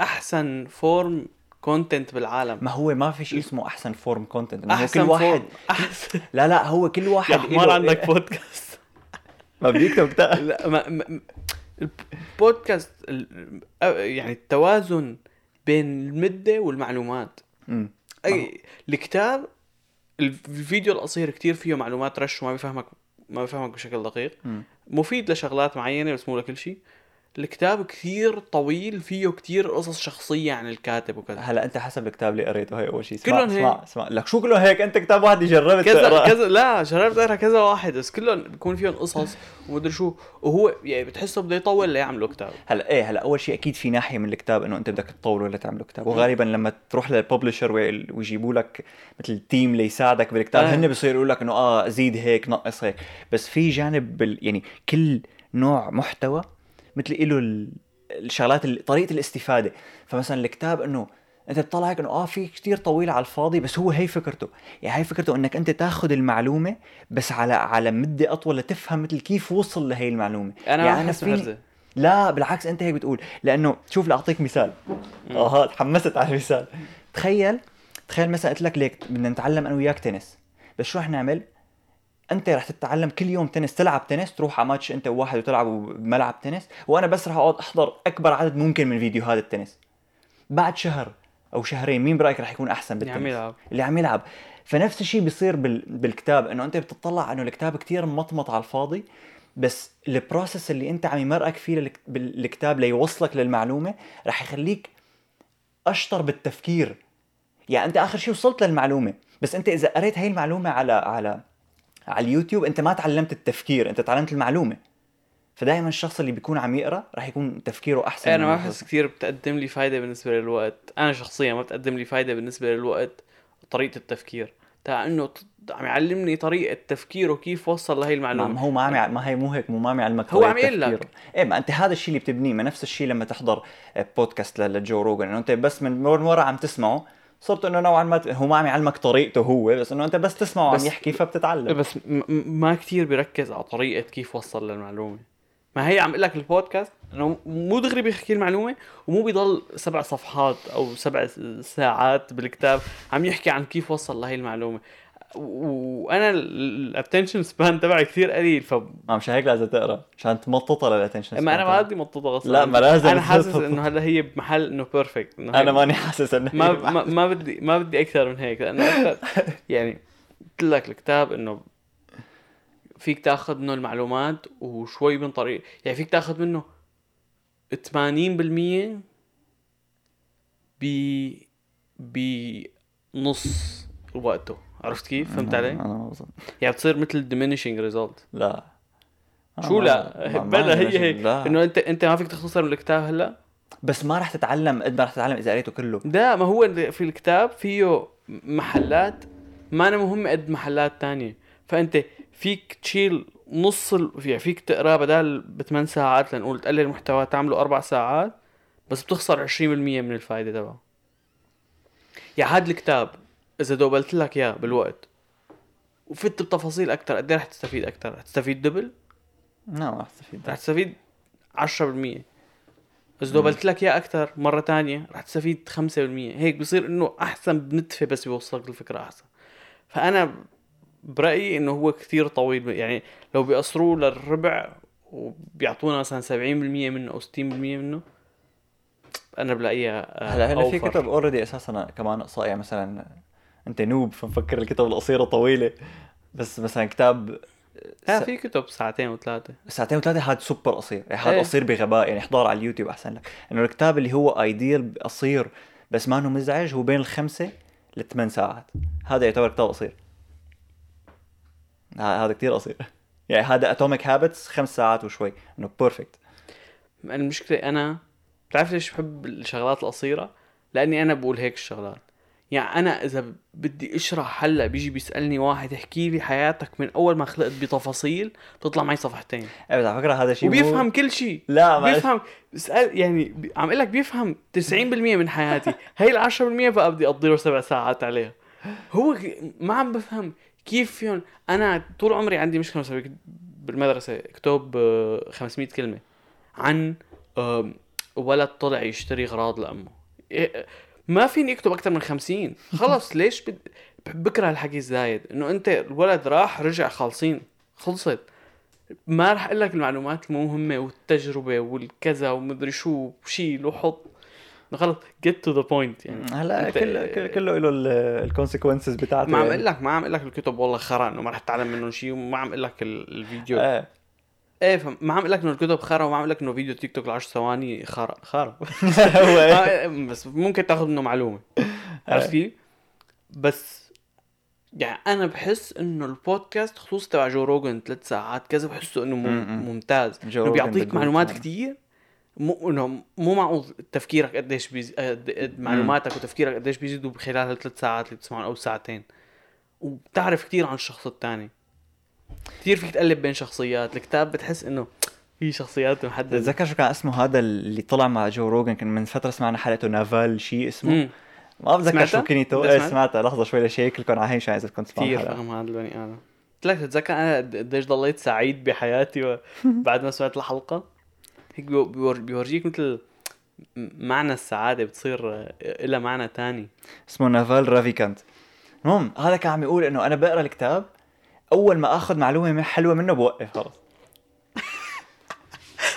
أحسن form content بالعالم. ما هو ما في شيء اسمه أحسن form content أحسن كل واحد form أحسن. لا لا هو كل واحد يا حمار عندك بودكاست ما بدي يكتب كتاب لا ما ما- البودكاست ال- يعني التوازن بين المدة والمعلومات. أمم. أي الكتاب الفيديو القصير كتير فيه معلومات رش وما بيفهمك ما بيفهمك بشكل دقيق. أمم. مفيد لشغلات معينة بس مو لكل شيء. الكتاب كثير طويل فيه كتير قصص شخصية عن الكاتب وكذا. هلا انت حسب الكتاب اللي قريته هي أول شيء. اسمع كلهم اسمع اسمع لك شو كلهم هيك؟ انت كتاب واحد جربت كذا تقرأه. كذا لا جربت أقرأ كذا واحد بس كلهم بيكون فيهم قصص ومدري شو. وهو يعني بتحسه بده يطول ليعملوا كتاب. هلا إيه هلا أول شيء أكيد في ناحية من الكتاب إنه أنت بدك تطوله ولا تعمله كتاب. وغالبا لما تروح للببلشر وي- ويجيبوا لك مثل تيم ليساعدك بالكتاب آه. هن بصيروا يقول لك إنه آه زيد هيك نقص هيك. بس في جانب بال يعني كل نوع محتوى مثل له ال- الشغلات ال- طريقة الاستفادة. فمثلا الكتاب إنه أنت بتطلع هيك إنه آه في كتير طويل على الفاضي بس هو هي فكرته. يعني هي فكرته إنك أنت تاخذ المعلومة بس على على مدة أطول لتفهم مثل كيف وصل لهي المعلومة. أنا يعني بحس فيني- لا بالعكس أنت هيك بتقول. لأنه شوف لاعطيك مثال. آه تحمست على المثال. تخيل تخيل مثلا قلت لك ليك بدنا نتعلم أنا وياك تنس. بس شو رح نعمل؟ أنت رح تتعلم كل يوم تنس تلعب تنس تروح على ماتش أنت وواحد وتلعبوا بملعب تنس وأنا بس رح أقعد أحضر أكبر عدد ممكن من فيديوهات التنس. بعد شهر أو شهرين مين برأيك رح يكون أحسن اللي بالتنس عم يلعب. اللي عم يلعب. فنفس الشيء بيصير بال... بالكتاب إنه أنت بتطلع إنه الكتاب كتير مطمط على الفاضي بس ال process اللي أنت عم يمرقك فيه للك... بالكتاب ليوصلك للمعلومة رح يخليك أشطر بالتفكير. يعني أنت آخر شيء وصلت للمعلومة بس أنت إذا قريت هاي المعلومة على على على اليوتيوب أنت ما تعلمت التفكير أنت تعلمت المعلومة. فدائما الشخص اللي بيكون عم يقرأ رح يكون تفكيره أحسن أنا ما. بحس كثير بتقدم لي فايدة بالنسبة للوقت. أنا شخصيا ما بتقدم لي فايدة بالنسبة للوقت طريقة التفكير. تاع إنه عم يعلمني طريقة تفكيره كيف وصل لهي المعلومة. ما هو ما عم يع- ما هي مو هيك مو ما عم يعلمك هو عم يقول لك. إيه ما أنت هذا الشيء اللي بتبنيه ما نفس الشيء لما تحضر بودكاست لجو روجن انه أنت بس من ورا عم تسمعه صرت إنه نوعا ما هو ما عم يعلمك طريقته هو بس إنه أنت بس تسمعه بس- عم يحكي فبتتعلم. بس ما كتير بيركز على طريقة كيف وصل للمعلومة. ما هي عم أقول لك البودكاست إنه مو دغري بيحكي المعلومة ومو بيضل سبع صفحات أو سبع ساعات بالكتاب عم يحكي عن كيف وصل لهي المعلومة. وأنا ال attention span تبعي كثير قليل ف ما مش هيك لازم تقرأ عشان تمططها لل attention ما أنا ما بدي مططها أصلا لا، ما لازم أنا حاسس. إنه هلا هي بمحل إنه perfect أنا. ماني حاسس إنه ما ما, ما بدي ما بدي أكثر من هيك لأنه أكثر يعني قلت لك الكتاب إنه فيك تاخذ منه المعلومات وشوي من طريق يعني فيك تاخذ منه 80% ب بنص وقته عرفت كيف؟ فهمت علي؟ أنا ما بظن يعني بتصير مثل diminishing result لا شو لا؟ بلا هي. هيك لا. إنه انت أنت ما فيك تختصر من الكتاب هلأ بس ما رح تتعلم قد ما رح تتعلم إذا قريته كله ده ما هو في الكتاب فيه محلات ما أنا مهمة قد محلات تانية فأنت فيك تشيل نص ال... يعني فيك تقرأ بدل بثمان ساعات لنقول تقلل المحتوى تعمله أربع ساعات بس بتخسر 20% من الفائدة تبعه يعني هذا الكتاب إذا دوبلت لك إياه بالوقت. وفت بتفاصيل أكتر قد إيه رح تستفيد أكتر؟ رح تستفيد double؟ لا ما رح تستفيد. رح تستفيد 10% بس دوبلت لك إياه أكثر مرة تانية رح تستفيد 5% هيك بصير إنه أحسن بنتفه بس بيوصلك الفكرة أحسن. فأنا برأيي إنه هو كثير طويل. يعني لو بيقصروه للربع وبيعطونا مثلا 70% منه أو 60% منه أنا بلاقيها آه، هلا هلا في. كتب already أساسا كمان يعني مثلا أنت noob فمفكر الكتب القصيرة طويلة. بس مثلا كتاب لا س- في كتب ساعتين وثلاثة. ساعتين وثلاثة هذا سوبر قصير. يعني هذا إيه. قصير بغباء يعني احضر على اليوتيوب أحسن لك. إنه الكتاب اللي هو ideal قصير بس ما إنه مزعج هو بين الخمسة لثمان ساعات. هذا يعتبر كتاب قصير. هذا كتير قصير. يعني هذا Atomic Habits خمس ساعات وشوي. إنه بيرفكت المشكلة أنا بتعرف ليش بحب الشغلات القصيرة؟ لأني أنا بقول هيك الشغلات. يعني أنا إذا بدي أشرح هلأ بيجي بيسألني واحد احكي لي حياتك من أول ما خلقت بتفاصيل بتطلع معي صفحتين. بس على فكرة هذا شيء مو- وبيفهم كل شيء. لا ما بيفهم. اسال يعني عم أقول لك بيفهم 90% من حياتي. هي ال 10% بقى بدي أقضي له سبع ساعات عليها. هو ما عم بفهم كيف فيهم. أنا طول عمري عندي مشكلة بالمدرسة. اكتب آه، 500 كلمة عن ولد طلع يشتري اغراض لأمه. إيه، ما فيني اكتب أكثر من 50 خلص ليش بد... بكره الحكي الزايد إنه أنت الولد راح رجع خالصين. خلصت. ما رح أقول لك المعلومات المهمة والتجربة والكذا ومدري شو وشيل وحط. خلص. Get to the point يعني. هلا كله كله- كله له ال consequences بتاعته ما عم يعني. أقول لك ما عم أقول لك الكتب والله خرا إنه ما رح تتعلم منهم شيء وما عم أقول لك ال- الفيديو. إيه إيه فما عم أقول لك انه الكتب خرا وما عم أقول لك انه فيديو تيك توك ل 10 ثواني خرا خرا إيه. آه، بس ممكن تاخذ منه معلومة عرفت كيف؟ بس يعني أنا بحس إنه البودكاست خصوصا تبع جو روجن ثلاث ساعات كذا بحسه إنه مم- م-م. ممتاز إنه بيعطيك معلومات. كتير مو إنه مو معقول تفكيرك قديش بيز... قد... قد معلوماتك وتفكيرك قديش بيزيدوا خلال هالثلاث ساعات اللي بتسمعهم أو ساعتين وبتعرف كتير عن الشخص الثاني كتير فيك تقلب بين شخصيات الكتاب بتحس إنه في شخصيات محددة. تتذكر شو كان اسمه هذا اللي طلع مع جو روجن كان من فترة سمعنا حلقته نافال شيء اسمه. مم. ما بتذكر؟ شو كنيته؟ إيه سمعت؟ سمعتها لحظة شوي ل check لكم على شان اذا كنت كثير فهم هذا البني آدم. قلت لك تتذكر أنا قد- قديش ضليت سعيد بحياتي و- بعد ما سمعت الحلقة؟ هيك بيو- بيور- بيورجيك مثل معنى السعادة بتصير آه، لها معنى تاني. اسمه نافال رافيكانت. المهم هذا كان عم يقول إنه أنا بقرأ الكتاب أول ما آخذ معلومة حلوة منه بوقف خلص.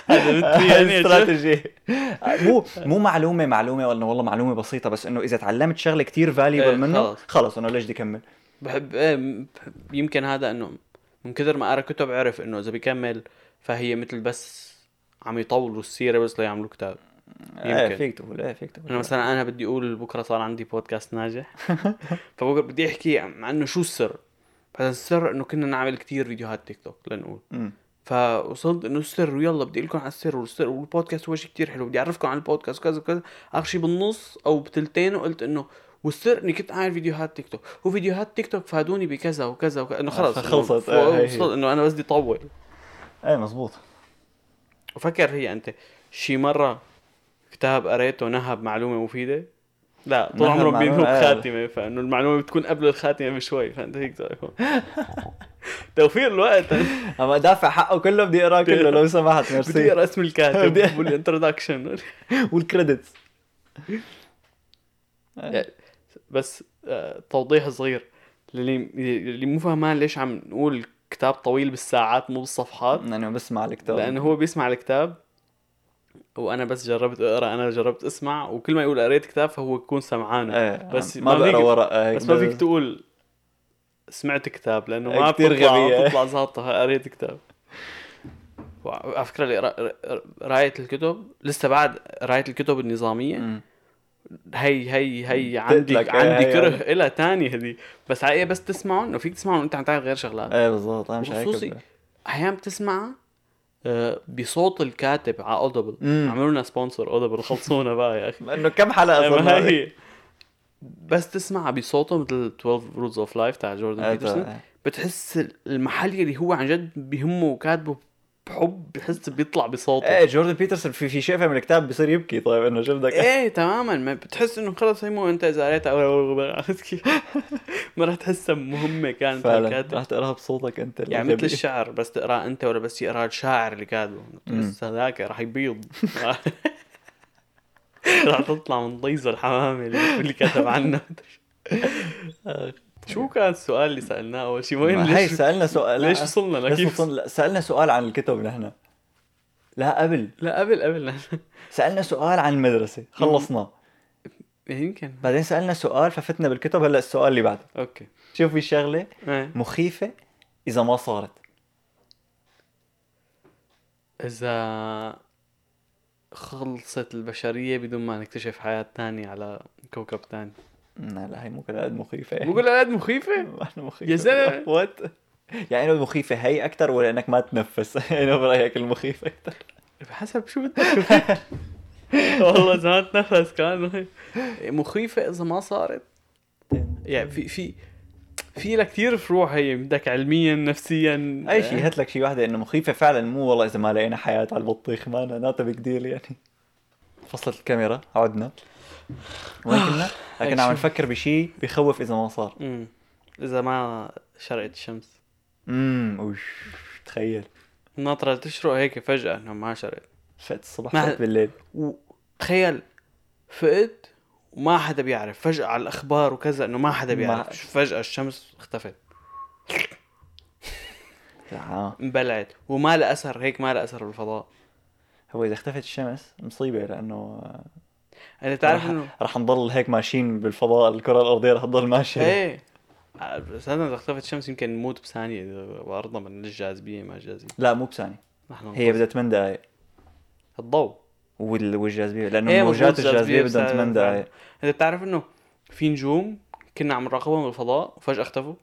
يعني استراتيجي. مو مو معلومة معلومة ولا والله معلومة بسيطة بس إنه إذا تعلمت شغلة كتير إيه، valuable منه خلص. إنه ليش بدي أكمل؟ بحب إيه يمكن هذا إنه من كثر ما قرا كتب عرف إنه إذا بيكمل فهي مثل بس عم يطولوا السيرة بس ليعملوا كتاب. إيه يمكن. فيك تقول إيه فيك تقول. أنا مثلا أنا بدي أقول بكرة صار عندي بودكاست ناجح. فبكره بدي أحكي عن إنه شو السر. بعدين السر إنه كنا نعمل كتير فيديوهات تيك توك لنقول مم. فوصلت إنه السر ويلا بدي لكم على السر والسر والبودكاست هو شيء كتير حلو بدي أعرفكم عن البودكاست وكذا وكذا آخر شيء بالنص أو بتلتين وقلت إنه والسر إني كنت عامل فيديوهات تيك توك وفيديوهات تيك توك فادوني بكذا وكذا وكذا إنه خلص خلصت. آه،. وصلت إنه أنا بس بدي طول إيه مزبوط وفكر هي أنت شي مرة كتاب قريته نهب معلومة مفيدة لا طول عمره آه. خاتمة فإنه المعلومة بتكون قبل الخاتمة بشوي فأنت هيك. توفير الوقت. أما دافع حقه كله بدي أقرأه كله لو سمحت بدي ميرسي أقرأ اسم الكاتب بدي- والانترودكشن والكريدتس بس آه، توضيح صغير. اللي اللي مو فهمان ليش عم نقول كتاب طويل بالساعات مو بالصفحات. لأنه بسمع الكتاب. لأنه هو بيسمع الكتاب. وأنا بس جربت أقرأ أنا جربت أسمع وكل ما يقول قريت كتاب فهو يكون سمعانه. إيه بس ما ما بقرأ ورق هيك بس ما فيك تقول سمعت كتاب لأنه إيه، ما كتير بتطلع غبية. بتطلع ظابطة قريت كتاب. وعلى فكرة قرايه الكتب لسه بعد قرايه الكتب النظامية. مم. هي هي هي عندي تقلك، عندي هي- كره إلها تانية هدي بس على إيه بس تسمعهم انه فيك تسمعهم وانت عم تعمل غير شغلات. إيه بالضبط أنا مش هيك. وخصوصي أحيانا بتسمعها بصوت الكاتب على Audible. عملوا لنا sponsor Audible خلصونا بقى يا أخي إنه كم حلقة ما صرنا هي بس تسمعها بصوته مثل 12 rules of life تاع جوردن إيه، بيترسون إيه. بتحس المحل اللي هو عن جد بيهمه وكاتبه بحب بحس بيطلع بصوته. إيه جوردن بيترسون في في شيء من الكتاب بصير يبكي. طيب إنه شو بدك؟ إيه تماما. ما بتحس إنه خلص هي مو أنت إذا قريتها؟ ما راح تحسها مهمة كانت فعلا. رح تقراها بصوتك أنت يعني. مثل الشعر بس تقراه أنت ولا بس يقراه الشاعر اللي كاتبه تحس هذاك راح يبيض. راح تطلع من ضيزه الحمامه اللي اللي كتب عنه. شو كان السؤال اللي سألناه أول شيء وين هي سألنا سؤال ليش وصلنا لكيف؟ وصلنا سألنا سؤال عن الكتب نحن. لا قبل. لا قبل قبل سألنا سؤال عن المدرسة. خلصنا. يمكن. بعدين سألنا سؤال ففتنا بالكتب. هلأ السؤال اللي بعده. أوكي. شوف في شغلة إيه. مخيفة إذا ما صارت. إذا خلصت البشرية بدون ما نكتشف حياة تانية على كوكب تاني. لا لا هي مو كل قد مخيفة بقول قد مخيفة؟ إحنا مخيفة. يا زلمة. what يعني انه مخيفة هي أكثر ولا إنك ما تنفس؟ يعني برايك المخيفة أكثر بحسب شو بدك والله زمان نفس كان مخيفة إذا ما صارت يعني في في في لها كثير فروع هي. بدك علميا نفسيا. أي شيء هات لك شيء واحدة. إنه مخيفة فعلا مو والله إذا ما لقينا حياة على البطيخ. مانا a big deal يعني. فصلت الكاميرا عدنا. وين كنا؟ لكن عم؟ نفكر بشيء بخوف إذا ما صار. امم إذا ما شرقت الشمس. امم تخيل. ناطرة تشرق هيك فجأة إنه ما شرقت. فقت الصبح ما- فقت بالليل. وتخيل فقت وما حدا بيعرف. فجأة على الأخبار وكذا إنه ما حدا ما- بيعرف. فجأة الشمس اختفت. آه. انبلعت. وما لها أثر هيك ما لها أثر بالفضاء. هو إذا اختفت الشمس مصيبة لأنه أنت بتعرف رح, إنه رح نضل هيك ماشيين بالفضاء الكرة الأرضية رح تضل ماشية. إيه. بس إذا اختفت الشمس يمكن نموت بثانية إذا وأرضنا من الجاذبية ما الجاذبية لا مو بثانية. هي. بدها 8 دقائق الضوء. وال- والجاذبية. لأنه إيه موجات الجاذبية بدهم 8 دقائق انت بتعرف إنه في نجوم كنا عم نراقبهم بالفضاء وفجأة اختفوا.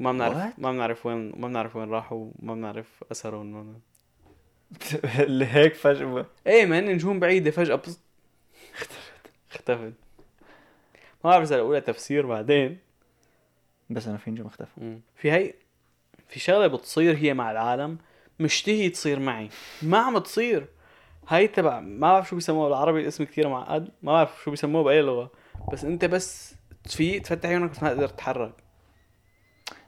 ما بنعرف What? ما بنعرف وين ما بنعرف وين راحوا ما بنعرف أثرهم. اللي هيك فجأة. إيه ما هن نجوم بعيدة فجأة بس اختفت. ما بعرف إذا الأولى تفسير بعدين. بس أنا في نجوم اختفى. مم. في هي في شغلة بتصير هي مع العالم مشتهي تصير معي. ما عم تصير. هاي تبع ما بعرف شو بيسموها بالعربي الاسم كثير معقد. ما بعرف شو بيسموه بأي لغة. بس أنت بس تفيق تفتح عيونك بس ما تقدر تتحرك.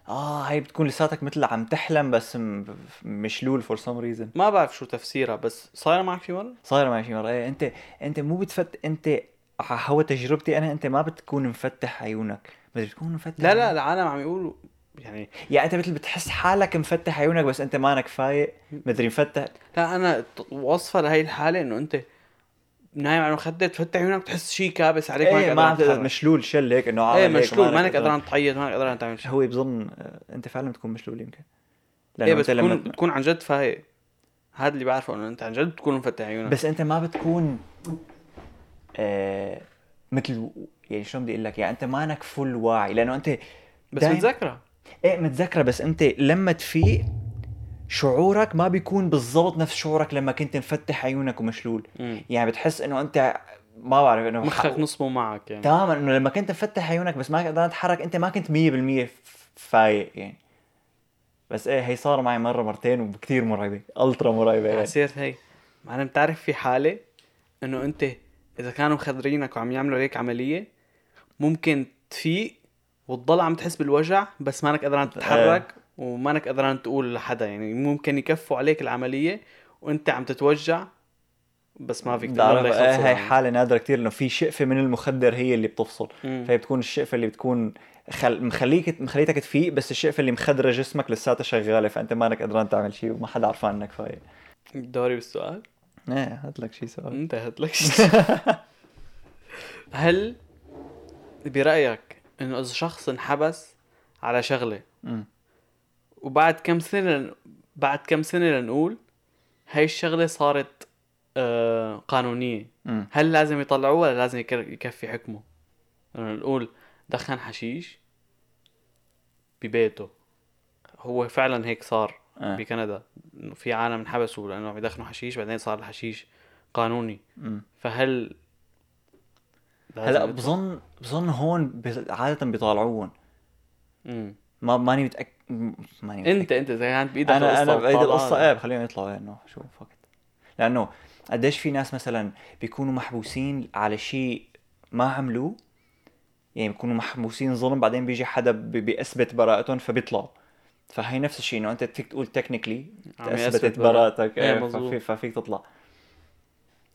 آه هي بتكون لساتك مثل عم تحلم بس م- مشلول for some reason ما بعرف شو تفسيرها بس صايره معك في مرة؟ صايره معي شي مرة. إيه أنت أنت مو بتفت أنت هو تجربتي أنا أنت ما بتكون مفتح عيونك. بس بتكون مفتح لا لا. العالم عم يقولوا يعني يعني أنت مثل بتحس حالك مفتح عيونك بس أنت مانك فايق مدري مفتح. لا أنا وصفه لهي الحالة إنه أنت نايم على المخده تفتح عيونك تحس شيء كابس عليك إيه ما عم تقدر. مشلول شل هيك إنه إيه عامل هيك مشلول مانك قادران تعيط مانك قادران تعمل شيء هو بظن آه، أنت فعلا بتكون مشلول يمكن. إيه لأنه بس أنت بتكون لما بتكون عن جد فايق. هذا اللي بعرفه إنه أنت عن جد بتكون مفتح عيونك. بس أنت ما بتكون مثل يعني شلون بدي أقول لك؟ يعني أنت مانك فل واعي لأنه أنت بس متذكرة. إيه متذكرة بس أنت لما تفيق شعورك ما بيكون بالضبط نفس شعورك لما كنت مفتح عيونك ومشلول. مم. يعني بتحس إنه أنت ما بعرف إنه مخك نص مو معك يعني. تماما إنه لما كنت مفتح عيونك بس ما قدرت تتحرك أنت ما كنت 100% ف- فايق يعني. بس إيه هي صار معي مرة مرتين وكثير مرعبة ألترا مرعبة يعني. حسيت هي معنا بتعرف في حالة إنه أنت إذا كانوا مخدرينك وعم يعملوا عليك عملية ممكن تفيق وتضل عم تحس بالوجع بس مانك قادران تتحرك ومانك قادران تقول لحدا. يعني ممكن يكفوا عليك العملية وأنت عم تتوجع بس ما فيك تقدر يخلصوا هاي. حالة نادرة كتير إنه في شقفة من المخدر هي اللي بتفصل. مم. فهي بتكون الشقفة اللي بتكون خل... مخليك مخليتك تفيق بس الشقفة اللي مخدرة جسمك لساتها شغالة فأنت مانك قدران تعمل شيء وما حدا عرفان إنك فايق. دوري بالسؤال. إيه هات لك شيء سؤال انتهت لك هل برأيك انه اذا شخص انحبس على شغلة مم. وبعد كم سنة بعد كم سنة لنقول هاي الشغلة صارت آه قانونية مم. هل لازم يطلعوه ولا لازم يكفي حكمه؟ نقول دخن حشيش ببيته هو فعلا هيك صار آه. بكندا في عالم انحبسوا لأنه عم يدخنوا حشيش بعدين صار الحشيش قانوني مم. فهل هلأ؟ بظن بظن هون. عادة بيطالعوهم مم. ما ماني متاكد ماني متأكد. انت أنت إذا كانت بإيدك أنا أنا بايد. القصة إيه بخليهم يطلعوا إنه شو فقط لأنه قديش في ناس مثلا بيكونوا محبوسين على شيء ما عملوه يعني بيكونوا محبوسين ظلم بعدين بيجي حدا بي- بيثبت براءتهم فبيطلعوا فهي نفس الشيء إنه أنت فيك تقول technically أثبتت براءتك إيه، إيه. ففي ففيك تطلع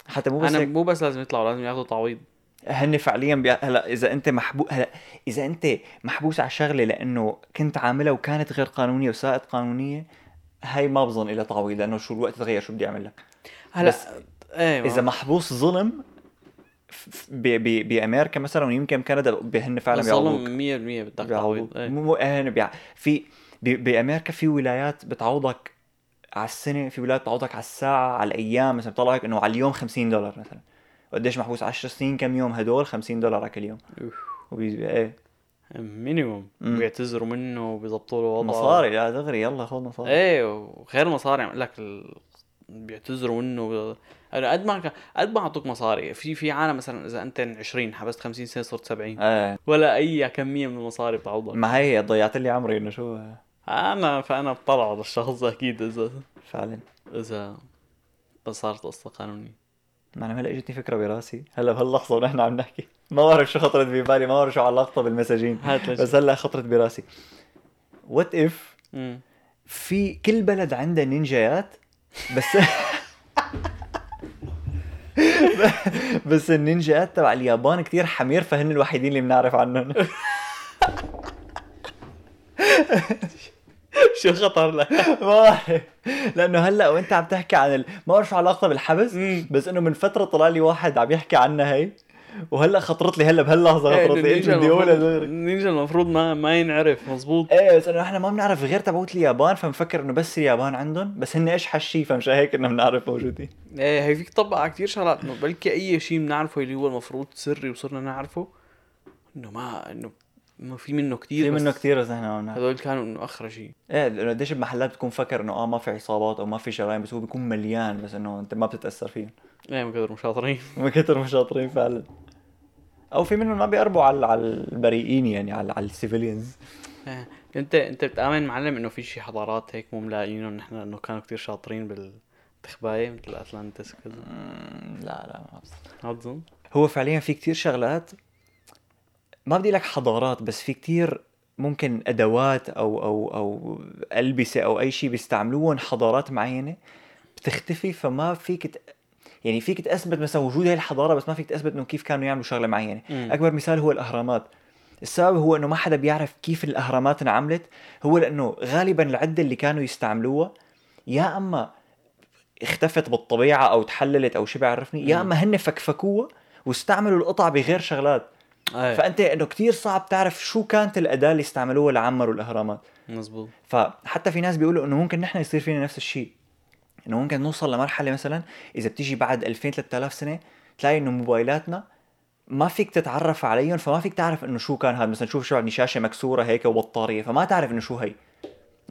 حتى مو بس أنا مو بس لازم يطلعوا لازم ياخذوا تعويض هن فعليا بي... هلا إذا أنت محبوس هلا إذا أنت محبوس على شغلة لأنه كنت عاملها وكانت غير قانونية وساءت قانونية هاي ما بظن لها تعويض لأنه شو الوقت تغير شو بدي أعمل لك هلا بس إيه إذا محبوس ظلم. بأمريكا مثلا ويمكن كندا هن فعلا بيعوضوك ظلم 100% بدك تعويض إيه. مو هن بيع... في. بأمريكا في ولايات بتعوضك على السنة في ولايات بتعوضك على الساعة على الأيام مثلا بيطلع لك إنه على اليوم 50 دولار مثلا. وقديش محبوس؟ 10 سنين كم يوم؟ هدول 50 دولار على كل يوم. أوف. وبي... إيه. مينيموم. بيعتذروا منه وبيظبطوا له وضعه. مصاري لا دغري يلا خذ مصاري. إيه وغير مصاري عم لك ال... بيعتذروا منه. أنا قد ما قد ما أعطوك مصاري. في في عالم مثلا إذا أنت 20 حبست 50 سنة صرت 70 إيه. ولا أي كمية من المصاري بتعوضك. ما هي ضيعت لي عمري إنه شو؟ أنا فانا بطلع على الشخص أكيد إذا فعلا. إذا صارت قصه قانونيه ما أنا هلا اجتني فكرة براسي. هلأ بهاللحظة ونحن عم نحكي. ما بعرف شو خطرت ببالي ما بعرف شو علاقتها بالمساجين. بس هلأ خطرت براسي. what if. في كل بلد عنده نينجايات بس بس النينجايات تبع اليابان كتير حمير فهن الوحيدين اللي بنعرف عنهم. شو خطر لك ما بعرف لأنه هلأ وأنت عم تحكي عن ال... ما بعرف شو علاقتها بالحبس مم. بس إنه من فترة طلع لي واحد عم يحكي عنها هي وهلأ خطرت لي هلأ بهاللحظة إيه، خطرت لي إيش بدي اقولها دغري النينجا المفروض ما ما ينعرف مزبوط إيه بس إنه إحنا ما بنعرف غير تبعوت اليابان فمفكر إنه بس اليابان عندهم بس هن إيش حشي فمشان هيك إنه بنعرف موجودين إيه هي فيك تطبق على كثير شغلات إنه بلكي أي شيء بنعرفه اللي هو المفروض سري وصرنا نعرفه إنه ما إنه انه في منه كثير في منه كثير بس إحنا ما بنعرف هذول كانوا إنه آخر شيء. إيه لأنه قديش بمحلات بتكون فكر إنه آه ما في عصابات أو ما في جرائم بس هو بيكون مليان بس إنه أنت ما بتتأثر فيهم إيه من كثر مشاطرين من كثر ما شاطرين فعلا. أو في منهم ما بيقربوا على على البريئين يعني على على ال civilians. إيه انت أنت بتأمن معلم إنه في شي حضارات هيك مو ملاقيينهم نحن إنه كانوا كثير شاطرين بالتخباية مثل اتلانتس وكذا. لا لا ما. ما بظن هو فعليا في كتير شغلات ما بدي لك حضارات بس في كتير ممكن أدوات أو أو أو ألبسة أو أي شيء بيستعملوهم حضارات معينة بتختفي فما فيك ت... يعني فيك تثبت مثلا وجود هاي الحضارة بس ما فيك تثبت إنه كيف كانوا يعملوا شغلة معينة مم. أكبر مثال هو الأهرامات السبب هو إنه ما حدا بيعرف كيف الأهرامات انعملت هو لأنه غالبا العدة اللي كانوا يستعملوها يا أما اختفت بالطبيعة أو تحللت أو شو بيعرفني يا. أما هن فكفكوها واستعملوا القطع بغير شغلات إيه. فأنت إنه كتير صعب تعرف شو كانت الأداة اللي استعملوها لعمروا الاهرامات مزبوط فحتى في ناس بيقولوا إنه ممكن نحن يصير فينا نفس الشيء. إنه ممكن نوصل لمرحلة مثلا إذا بتيجي بعد 2000 3000 سنة تلاقي إنه موبايلاتنا ما فيك تتعرف عليهم فما فيك تعرف إنه شو كان هذا مثلا شوف شو عندي شاشه مكسورة هيك وبطارية فما تعرف إنه شو هي.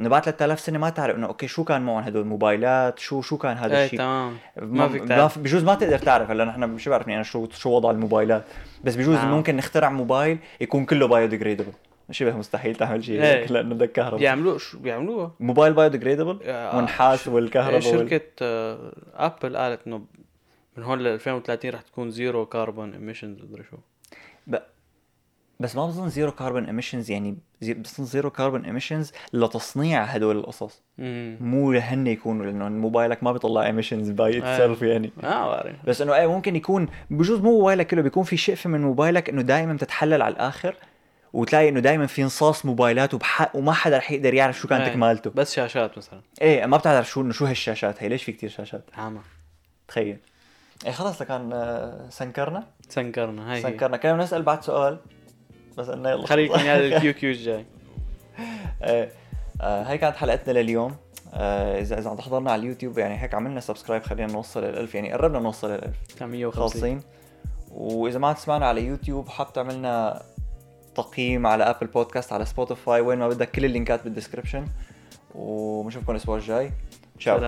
انه بعد 3000 سنة ما تعرف إنه okay شو كان معهم هدول موبايلات؟ شو شو كان هذا إيه الشيء تمام. ما فيك تعرف. بجوز ما تقدر تعرف هلا نحن شو بعرفني أنا شو شو وضع الموبايلات. بس بجوز نعم. ممكن نخترع موبايل يكون كله biodegradable شبه مستحيل تعمل شيء إيه. هيك لأنه بدك كهرباء. بيعملوه؟ شو بيعملوها موبايل biodegradable آه، ونحاس والكهرباء وال... شركة آه، Apple قالت إنه من هون ل 2030 رح تكون zero carbon emissions مدري شو. بس ما بظن zero carbon emissions يعني زي- بظن zero carbon emissions لتصنيع هدول القصص. مو هن يكونوا لأنه موبايلك ما بيطلع emissions by itself يعني. آه بعرف بس إنه إيه ممكن يكون بجوز مو موبايلك كله بيكون في شقفه من موبايلك إنه دائما بتتحلل على الآخر وتلاقي إنه دائما في انصاص موبايلات وبح... وما حدا رح يقدر يعرف شو كانت إيه. كمالته بس شاشات مثلا. إيه ما بتعرف شو إنه شو هالشاشات. هي ليش في كتير شاشات؟ عامة. تخيل. إيه خلص لكان آه، سنكرنا. سنكرنا هاي سنكرنا. كنا نسأل بعد سؤال؟ بس قلنا يلا خليكم هذا ال Q&A الجاي إيه آه، هاي كانت حلقتنا لليوم. آه، اذا إذا عم تحضرنا على اليوتيوب يعني هيك عملنا subscribe خلينا نوصل للألف يعني قربنا نوصل للألف 150 خالصين وإذا ما عم تسمعنا على يوتيوب حاب تعملنا تقييم على Apple Podcast على Spotify وين ما بدك كل اللينكات بال description وبنشوفكم الأسبوع الجاي. تشاو